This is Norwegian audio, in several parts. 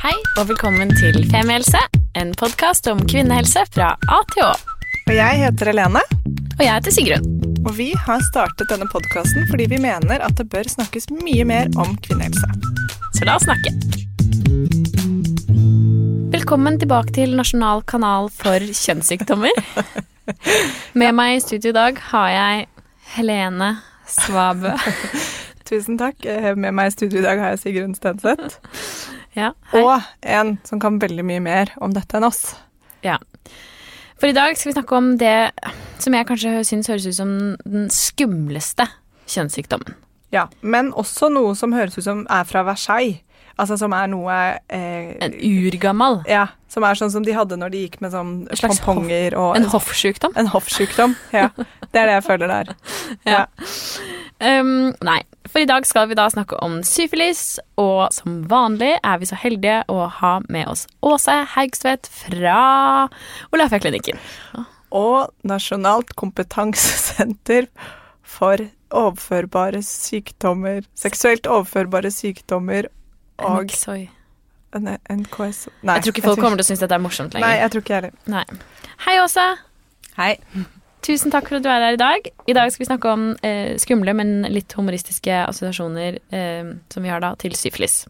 Hei og velkommen til Femihelse, en podkast om kvinnehelse fra A til Å. Og jeg heter Helene, Og jeg heter Sigrun. og vi har startet denne podkasten fordi vi mener at det bør snakkes mye mer om kvinnehelse. Så la oss snakke. Velkommen tilbake til Nasjonal kanal for kjønnssykdommer. Med meg i studio i dag har jeg Helene Svabø. Tusen takk. Eh, Med meg i studio i dag har jeg Sigrun Stenseth. Ja. Og en som kan veldig mye mer om dette enn oss. Ja. For i dag skal vi snakke om det som jeg kanskje syns høres ut som den skumleste kjønnssykdommen. Ja, Men også noe som høres ut som er fra Versailles. Altså som er noe eh, En urgammal. Ja, som er sånn som de hadde når de gikk med sånn pomponger og En hoffsykdom. En hoffsykdom. Ja. Det er det jeg føler det er. Ja. Um, nei, for i dag skal vi da snakke om syfilis, og som vanlig er vi så heldige å ha med oss Åse Haugstvedt fra Olafiaklinikken. Og Nasjonalt kompetansesenter for overførbare sykdommer Seksuelt overførbare sykdommer og NXOI. NKS Nei, Jeg tror ikke folk kommer til å synes dette er morsomt lenger. Nei, jeg tror ikke jeg heller. Nei. Hei, Åse. Hei. Tusen takk for at du er her i dag. I dag skal vi snakke om eh, skumle, men litt humoristiske assosiasjoner eh, som vi har da til syfilis.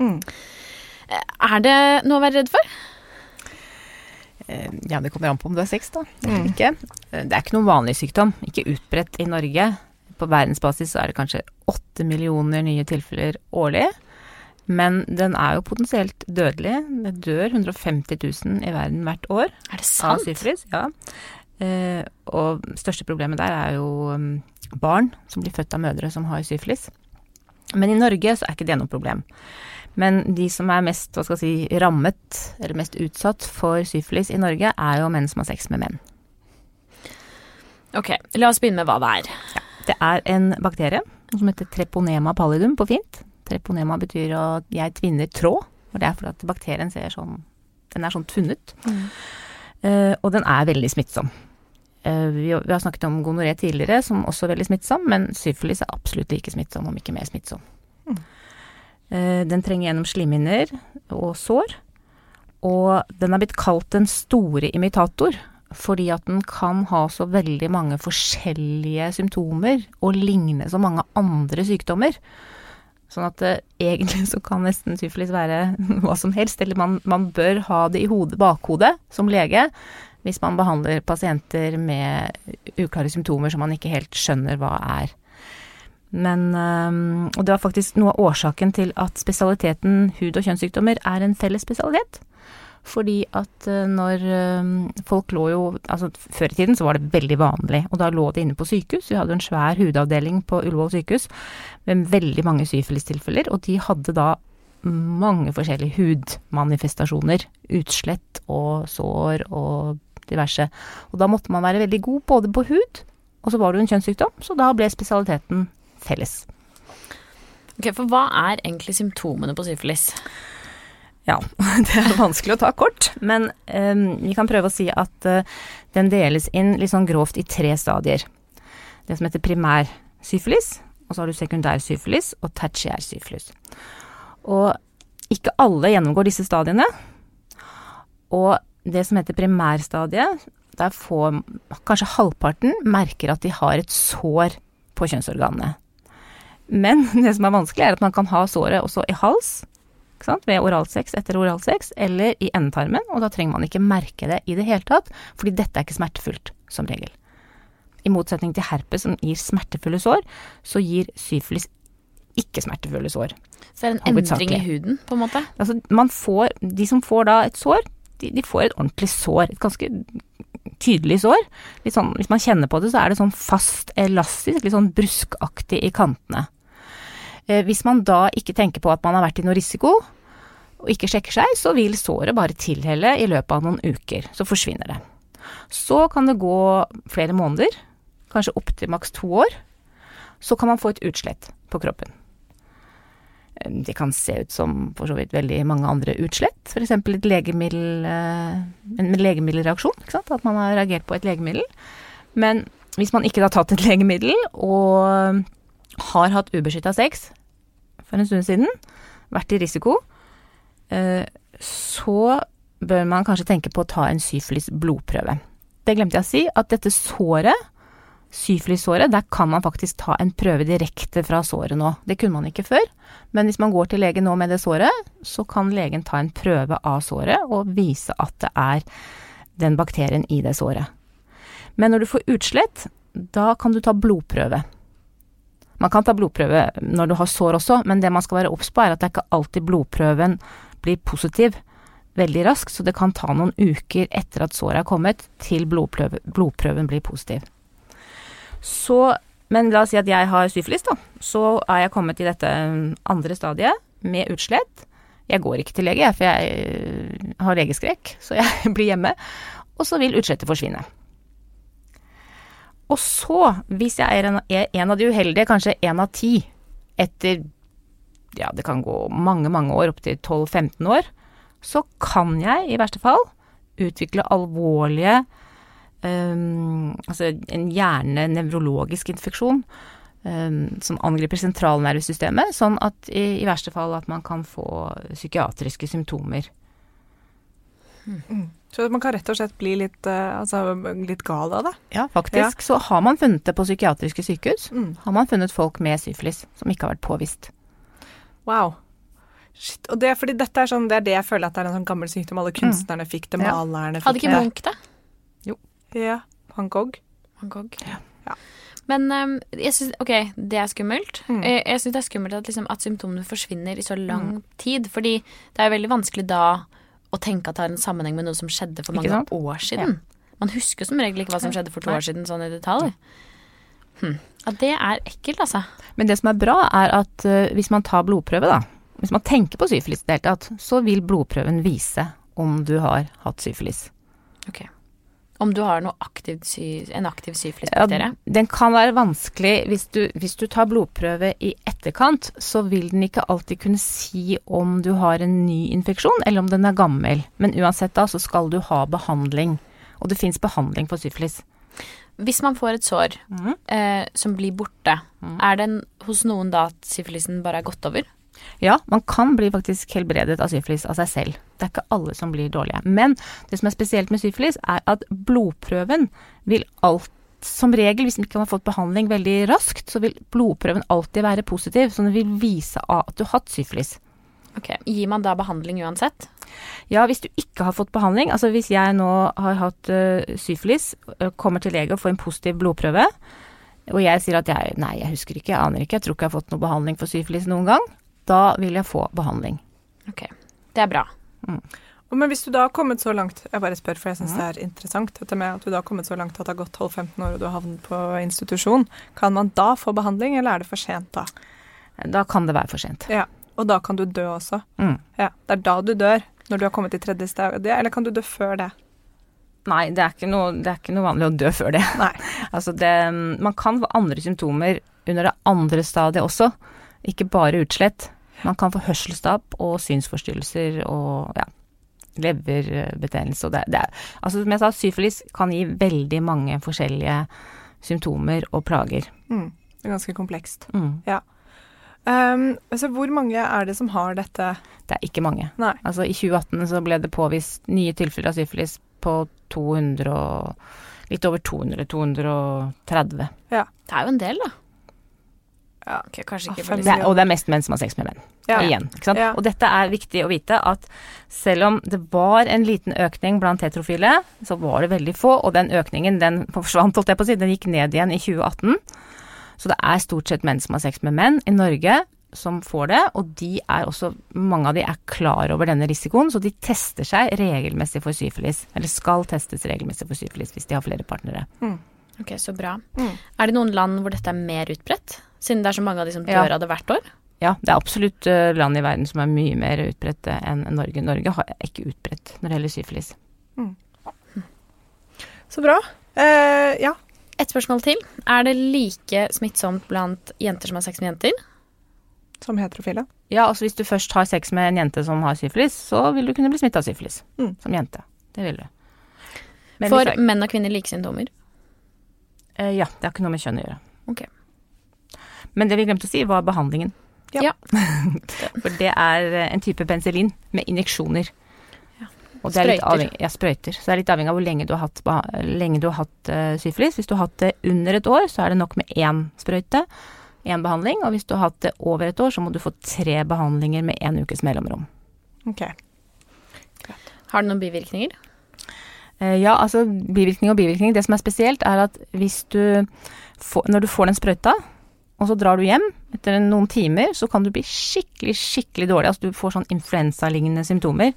Mm. Er det noe å være redd for? Eh, Ja, det kommer an på om du er seks, da. Mm. Ikke. Eh, Det er ikke noen vanlig sykdom. Ikke utbredt i Norge. På verdensbasis er det kanskje åtte millioner nye tilfeller årlig. Men den er jo potensielt dødelig. Det dør 150 000 i verden hvert år Er det av sant? syfilis. Ja. Eh, og største problemet der er jo um, barn som blir født av mødre som har syfilis. Men i Norge så er ikke det noe problem. Men de som er mest hva skal jeg si, rammet, eller mest utsatt for syfilis i Norge, er jo menn som har sex med menn. Ok, la oss begynne med hva det er. Det er en bakterie som heter treponema pallidum på fint. Treponema betyr at jeg tvinner tråd, og det er fordi at bakterien ser sånn Den er sånn tvunnet. Uh, og den er veldig smittsom. Eh, vi, vi har snakket om gonoré tidligere, som også er veldig smittsom, men syfilis er absolutt like smittsom, om ikke mer smittsom. Mm. den trenger gjennom slimhinner og sår, og den er blitt kalt den store imitator. Fordi at den kan ha så veldig mange forskjellige symptomer og ligne så mange andre sykdommer. Sånn at eh, egentlig så kan nesten syfilis være hva som helst, eller man, man bør ha det i hodet, bakhodet som lege hvis man behandler pasienter med uklare symptomer som man ikke helt skjønner hva er. Men Og det var faktisk noe av årsaken til at spesialiteten hud- og kjønnssykdommer er en felles spesialitet. Fordi at øh, når folk lå jo Altså før i tiden så var det veldig vanlig, og da lå det inne på sykehus. Vi hadde en svær hudavdeling på Ullevål sykehus med veldig mange syfilistilfeller, og de hadde da mange forskjellige hudmanifestasjoner. Utslett og sår og diverse. Og da måtte man være veldig god både på hud, og så var det jo en kjønnssykdom, så da ble spesialiteten felles. Ok, For hva er egentlig symptomene på syfilis? Ja, det er vanskelig å ta kort, men um, vi kan prøve å si at uh, den deles inn litt sånn grovt i tre stadier. Det som heter primær syfilis, og så har du sekundær syfilis og tertiær syfilis. Og ikke alle gjennomgår disse stadiene. Og det som heter primærstadiet, der får kanskje halvparten merker at de har et sår på kjønnsorganene. Men det som er vanskelig, er at man kan ha såret også i hals, ved oralsex etter oralsex, eller i endetarmen, og da trenger man ikke merke det i det hele tatt, fordi dette er ikke smertefullt, som regel. I motsetning til herpes, som gir smertefulle sår, så gir syfilis ikke smertefulle sår. Så det er en endring i huden, på en måte? Altså, man får, de som får da et sår, de, de får et ordentlig sår. Et ganske tydelig sår. Sånn, hvis man kjenner på det, så er det sånn fast elastisk, litt sånn bruskaktig i kantene. Eh, hvis man da ikke tenker på at man har vært i noe risiko, og ikke sjekker seg, så vil såret bare tilhelle i løpet av noen uker. Så forsvinner det. Så kan det gå flere måneder, kanskje opptil maks to år. Så kan man få et utslett på kroppen. Eh, Det kan se ut som for så vidt veldig mange andre utslett. F.eks. et legemiddel, eh, en legemiddelreaksjon. At man har reagert på et legemiddel. Men hvis man ikke har tatt et legemiddel og har hatt ubeskytta sex for en stund siden, vært i risiko, eh, så bør man kanskje tenke på å ta en syfilis blodprøve. Det glemte jeg å si, at dette såret, syfilissåret, der kan man faktisk ta en prøve direkte fra såret nå. Det kunne man ikke før, men hvis man går til legen nå med det såret, så kan legen ta en prøve av såret og vise at det er den bakterien i det såret. Men når du får utslett, da kan du ta blodprøve. Man kan ta blodprøve når du har sår også, men det man skal være obs på, er at det er ikke alltid blodprøven blir positiv veldig raskt, så det kan ta noen uker etter at såret er kommet, til blodprøve, blodprøven blir positiv. Så, men la oss si at jeg har syfilis, da. Så er jeg kommet i dette andre stadiet med utslett. Jeg går ikke til lege, for jeg har legeskrekk, så jeg blir hjemme. Og så vil utslettet forsvinne. Og så, hvis jeg er en, en av de uheldige, kanskje en av ti, etter ja, det kan gå mange, mange år, opptil 12-15 år, så kan jeg i verste fall utvikle alvorlige um, Altså en hjernenevrologisk infeksjon um, som angriper sentralnervesystemet, sånn at i, i, verste fall at man kan få psykiatriske symptomer. Mm. Så man kan rett og slett bli litt, uh, altså, litt gal av det? Ja, faktisk. Ja. Så har man funnet det på psykiatriske sykehus. Mm. Har man funnet folk med syfilis som ikke har vært påvist. Wow. Shit. Og det fordi dette er sånn, det er det jeg føler at det er en sånn gammel sykdom. Alle mm. kunstnerne mm. fikk det, malerne fikk det. Hadde ikke Munch det? Ja. Van Gogh. Van Gogh. Ja. ja. Men um, jeg syns OK, det er skummelt. Mm. Jeg, jeg syns det er skummelt at, liksom, at, symptomene forsvinner i så lang mm. tid. Fordi det er veldig vanskelig da å tenke at det har en sammenheng med noe som skjedde for mange år siden. Ja. Man husker som regel ikke hva som skjedde for to år siden, sånn i detalj. Hm. Ja, det er ekkelt, altså. Men det som er bra, er at uh, hvis man tar blodprøve, da, hvis man tenker på syfilis i det hele tatt, så vil blodprøven vise om du har hatt syfilis. Ok. Om du har sy, en aktiv syfilisbakterie? Ja, den kan være vanskelig hvis du, hvis du, tar blodprøve i etterkant, så vil den ikke alltid kunne si om du har en ny infeksjon, eller om den er gammel. Men uansett da, så skal du ha behandling. Og det fins behandling for syfilis. Hvis man får et sår mm. eh, som blir borte, mm. er det hos noen da at syfilisen bare er gått over? Ja, man kan bli faktisk helbredet av syfilis av seg selv. Det er ikke alle som blir dårlige. Men det som er spesielt med syfilis, er at blodprøven vil alt som regel, hvis man ikke har fått behandling veldig raskt, så vil blodprøven alltid være positiv, så den vil vise at du har hatt syfilis. Ok, Gir man da behandling uansett? Ja, hvis du ikke har fått behandling. Altså hvis jeg nå har hatt uh, syfilis, uh, kommer til lege og får en positiv blodprøve, og jeg sier at jeg nei, jeg husker ikke, jeg aner ikke, jeg tror ikke jeg har fått noe behandling for syfilis noen gang, da vil jeg få behandling. Ok, det er bra. Mm. Men hvis du da har kommet så langt, jeg bare spør for jeg syns mm. det er interessant, dette med at du da har kommet så langt at det har gått 12-15 år og du har havnet på institusjon, kan man da få behandling, eller er det for sent da? Da kan det være for sent. Ja, og da kan du dø også. Mm. Ja, det er da du dør, når du har kommet i tredje stadie, eller kan du dø før det? Nei, det er ikke noe, det er ikke noe vanlig å dø før det. Nei. altså det, man kan få andre symptomer under det andre stadiet også, ikke bare utslett. Man kan få hørselstap og synsforstyrrelser og ja, leverbetennelse og det, det er Altså som jeg sa, syfilis kan gi veldig mange forskjellige symptomer og plager. Mm, det er ganske komplekst. Mm. Ja. Um, altså hvor mange er det som har dette? Det er ikke mange. Nei. Altså i 2018 så ble det påvist nye tilfeller av syfilis på 200 og Litt over 200, 230. Ja. Det er jo en del, da. Ja, okay, kanskje ikke ah, det er, Og det er mest menn som har sex med menn. Ja. Igjen. Ja. Og dette er viktig å vite at selv om det var en liten økning blant heterofile, så var det veldig få, og den økningen den forsvant, holdt jeg på å si, den gikk ned igjen i 2018. Så det er stort sett menn som har sex med menn i Norge som får det, og de er også, mange av de er klar over denne risikoen, så de tester seg regelmessig for syfilis, eller skal testes regelmessig for syfilis hvis de har flere partnere. Mm. Ok, så bra. Mm. Er det noen land hvor dette er mer utbredt, siden det er så mange av de som dør ja. av det hvert år? Ja, det er absolutt uh, land i verden som er mye mer utbredt enn Norge. Norge er ikke utbredt når det gjelder syfilis. Mm. Så bra. Uh, ja. Et spørsmål til. Er det like smittsomt blant jenter som har sex med jenter? Som heterofile? Ja, altså hvis du først har sex med en jente som har syfilis, så vil du kunne bli smitta av syfilis mm. som jente. Det vil du. Men For menn og kvinner like symptomer? Eh, ja, det har ikke noe med kjønn å gjøre. Ok. Men det vi glemte å si, var behandlingen. Ja. For det er eh, en type penicillin med injeksjoner. Og det er litt avhengig, ja, sprøyter. Så det er litt avhengig av hvor lenge du har hatt, lenge du har hatt uh, syfilis. Hvis du har hatt det under et år, så er det nok med én sprøyte, én behandling. Og hvis du har hatt det over et år, så må du få tre behandlinger med én ukes mellomrom. Ok. Har det noen bivirkninger? Uh, Ja, altså bivirkning og bivirkning. Det som er spesielt, er at hvis du får, når du får den sprøyta, og så drar du hjem etter noen timer, så kan du bli skikkelig, skikkelig dårlig. Altså du får sånn influensalignende symptomer.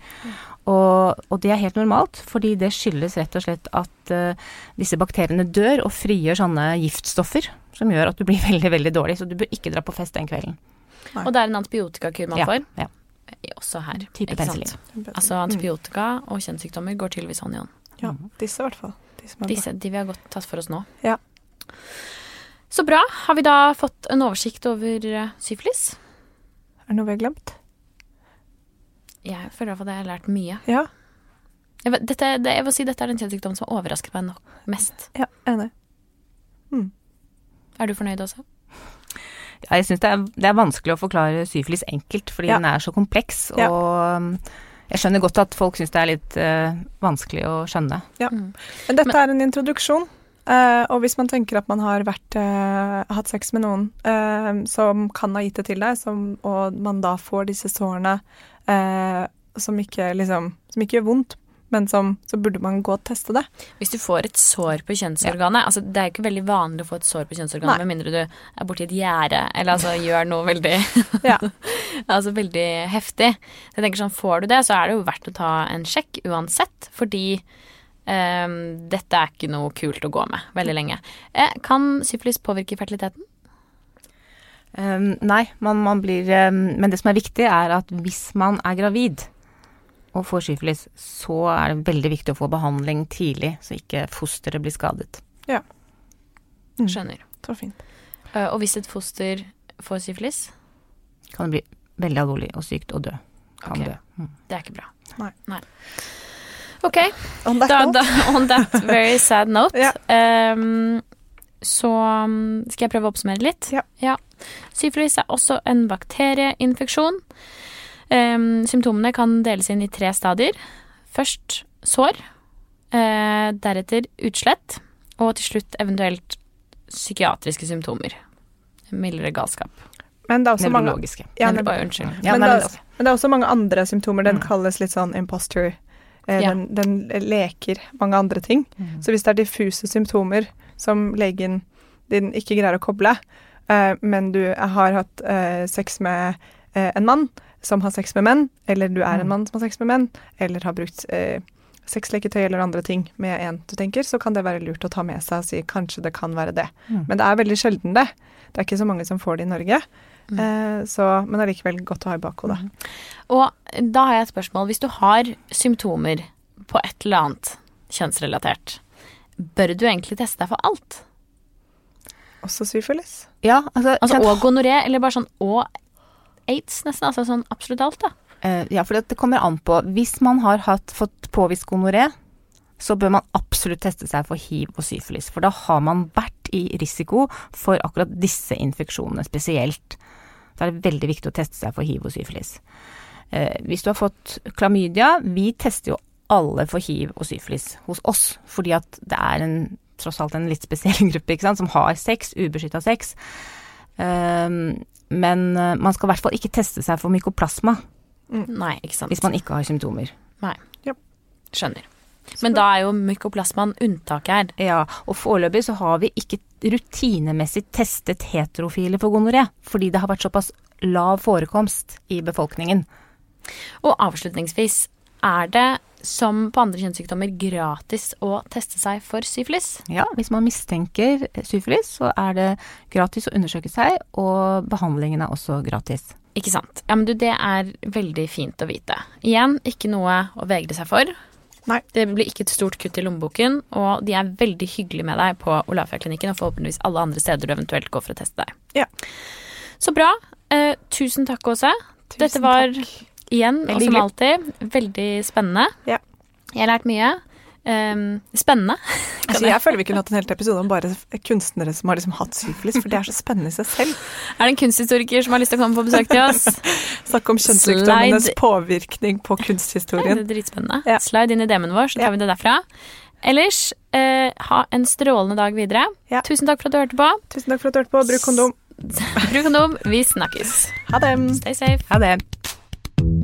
Og, og det er helt normalt, fordi det skyldes rett og slett at uh, disse bakteriene dør og frigjør sånne giftstoffer som gjør at du blir veldig, veldig dårlig. Så du bør ikke dra på fest den kvelden. Nei. Og det er en antibiotikakur man Ja, får? ja. Også her. Type ikke penicillin. sant? Altså antibiotika og kjønnssykdommer går tydeligvis hånd i hånd. Ja, disse i hvert fall. De som er Disse, de vi har godt tatt for oss nå. Ja. Så bra. Har vi da fått en oversikt over eh, syfilis? Er det noe vi har glemt? Jeg føler i hvert fall at jeg har lært mye. Ja. Jeg, vet- dette, det, jeg vil si dette er den kjønnssykdommen som har overrasket meg nok mest. ja enig. Er du fornøyd også? Ja, jeg syns det, det er vanskelig å forklare syfilis enkelt, fordi Ja. den er så kompleks. Ja. Og um, jeg skjønner godt at folk syns det er litt uh, vanskelig å skjønne. Mm. Men dette er en introduksjon. Eh, og hvis man tenker at man har vært, uh, hatt sex med noen uh, som kan ha gitt det til deg, som, og man da får disse sårene som, ikke, liksom, som ikke gjør vondt, men som, så burde man gå og teste det. Hvis du får et sår på kjønnsorganet altså Det er jo ikke veldig vanlig å få et sår på kjønnsorganet med mindre du er borti et gjerde eller altså gjør noe veldig Altså veldig heftig. Jeg tenker sånn, Får du det, så er det jo verdt å ta en sjekk uansett, fordi ehm, dette er ikke noe kult å gå med veldig lenge. Eh, kan syfilis påvirke fertiliteten? Um, nei, man, man blir um, Men det som er viktig, er at hvis man er gravid og får syfilis, så er det veldig viktig å få behandling tidlig, så ikke fosteret blir skadet. Mm. Skjønner. Så fint. Uh, og hvis et foster får syfilis, Kan det bli veldig alvorlig og sykt og dø. Kan okay. dø. Mm. det er ikke bra. Nei. Ok, On that da, note, da, on that very sad note, Ja. um, så skal jeg prøve å oppsummere litt. Ja. Syfilis er også en bakterieinfeksjon. Um, symptomene kan deles inn i tre stadier. Først sår, uh, deretter utslett, og til slutt eventuelt psykiatriske symptomer. Mildere galskap. men det er også mange Nevrologiske. Ja. Ja, men, det men er, men det er også mange andre symptomer. Den Mm. kalles litt sånn imposter. Eh, Ja. den, den leker mange andre ting. Mm. Så hvis det er diffuse symptomer som legen din ikke greier å koble, eh, men du har hatt eh, sex med eh, en mann som har sex med menn, eller du er en Mm. mann som har sex med menn, eller har brukt eh, sexleketøy eller andre ting med en du tenker, så kan det være lurt å ta med seg og si kanskje det kan være det. Mm. Men det er veldig sjelden det. Det er ikke så mange som får det i Norge. Mm. Eh, så, men allikevel godt å ha i bakhodet. Og da har jeg et spørsmål. Hvis du har symptomer på et eller annet kjønnsrelatert, bør du egentlig teste deg for alt? Også syfilis. Ja, altså, Altså og gonoré, eller bare sånn og aids, nesten. Altså sånn absolutt alt, da. Eh, ja, for det, det kommer an på. Hvis man har hatt, fått påvist gonoré, så bør man absolutt teste seg for hiv og syfilis. For da har man vært i risiko for akkurat disse infeksjonene spesielt. Da er det veldig viktig å teste seg for hiv og syfilis. Eh, hvis du har fått klamydia Vi tester jo alle for hiv og syfilis hos oss, fordi at det er en, tross alt en litt spesiell gruppe ikke sant, som har sex, ubeskytta sex. Eh, men eh, man skal i hvert fall ikke teste seg for mykoplasma Nei, ikke sant. hvis man ikke har symptomer. Nei, Skjønner. Men da er jo mykoplasmaen unntaket her. Ja, og foreløpig så har vi ikke rutinemessig testet heterofile for gonoré, fordi det har vært såpass lav forekomst i befolkningen. Og avslutningsvis, er det som på andre kjønnssykdommer gratis å teste seg for syfilis? Ja, hvis man mistenker syfilis, så er det gratis å undersøke seg, og behandlingen er også gratis. Ikke sant. Ja, men du, det er veldig fint å vite. Igjen, ikke noe å vegre seg for. Nei. Det blir ikke et stort kutt i lommeboken, og de er veldig hyggelige med deg på Olafia-klinikken og forhåpentligvis alle andre steder du eventuelt går for å teste deg. Ja. Så bra. Eh, tusen takk, Åse. Tusen Dette var takk. igjen, og som alltid, veldig spennende. Ja. Jeg har lært mye. Ehm, spennende. Altså, jeg føler vi kunne hatt en hel episode om bare kunstnere som har liksom hatt syfilis, for det er så spennende i seg selv. Er det en kunsthistoriker som har lyst til å komme på besøk til oss? Snakke om kjønnssykdommenes påvirkning på kunsthistorien. Det er dritspennende. Ja. Slide inn i DM-en vår, så tar vi det derfra. Ellers, eh, ha en strålende dag videre. Ja. Tusen takk for at du hørte på. Tusen takk for at du hørte på. Bruk kondom. Bruk kondom. Vi snakkes. Ha det. Stay safe. Ha det.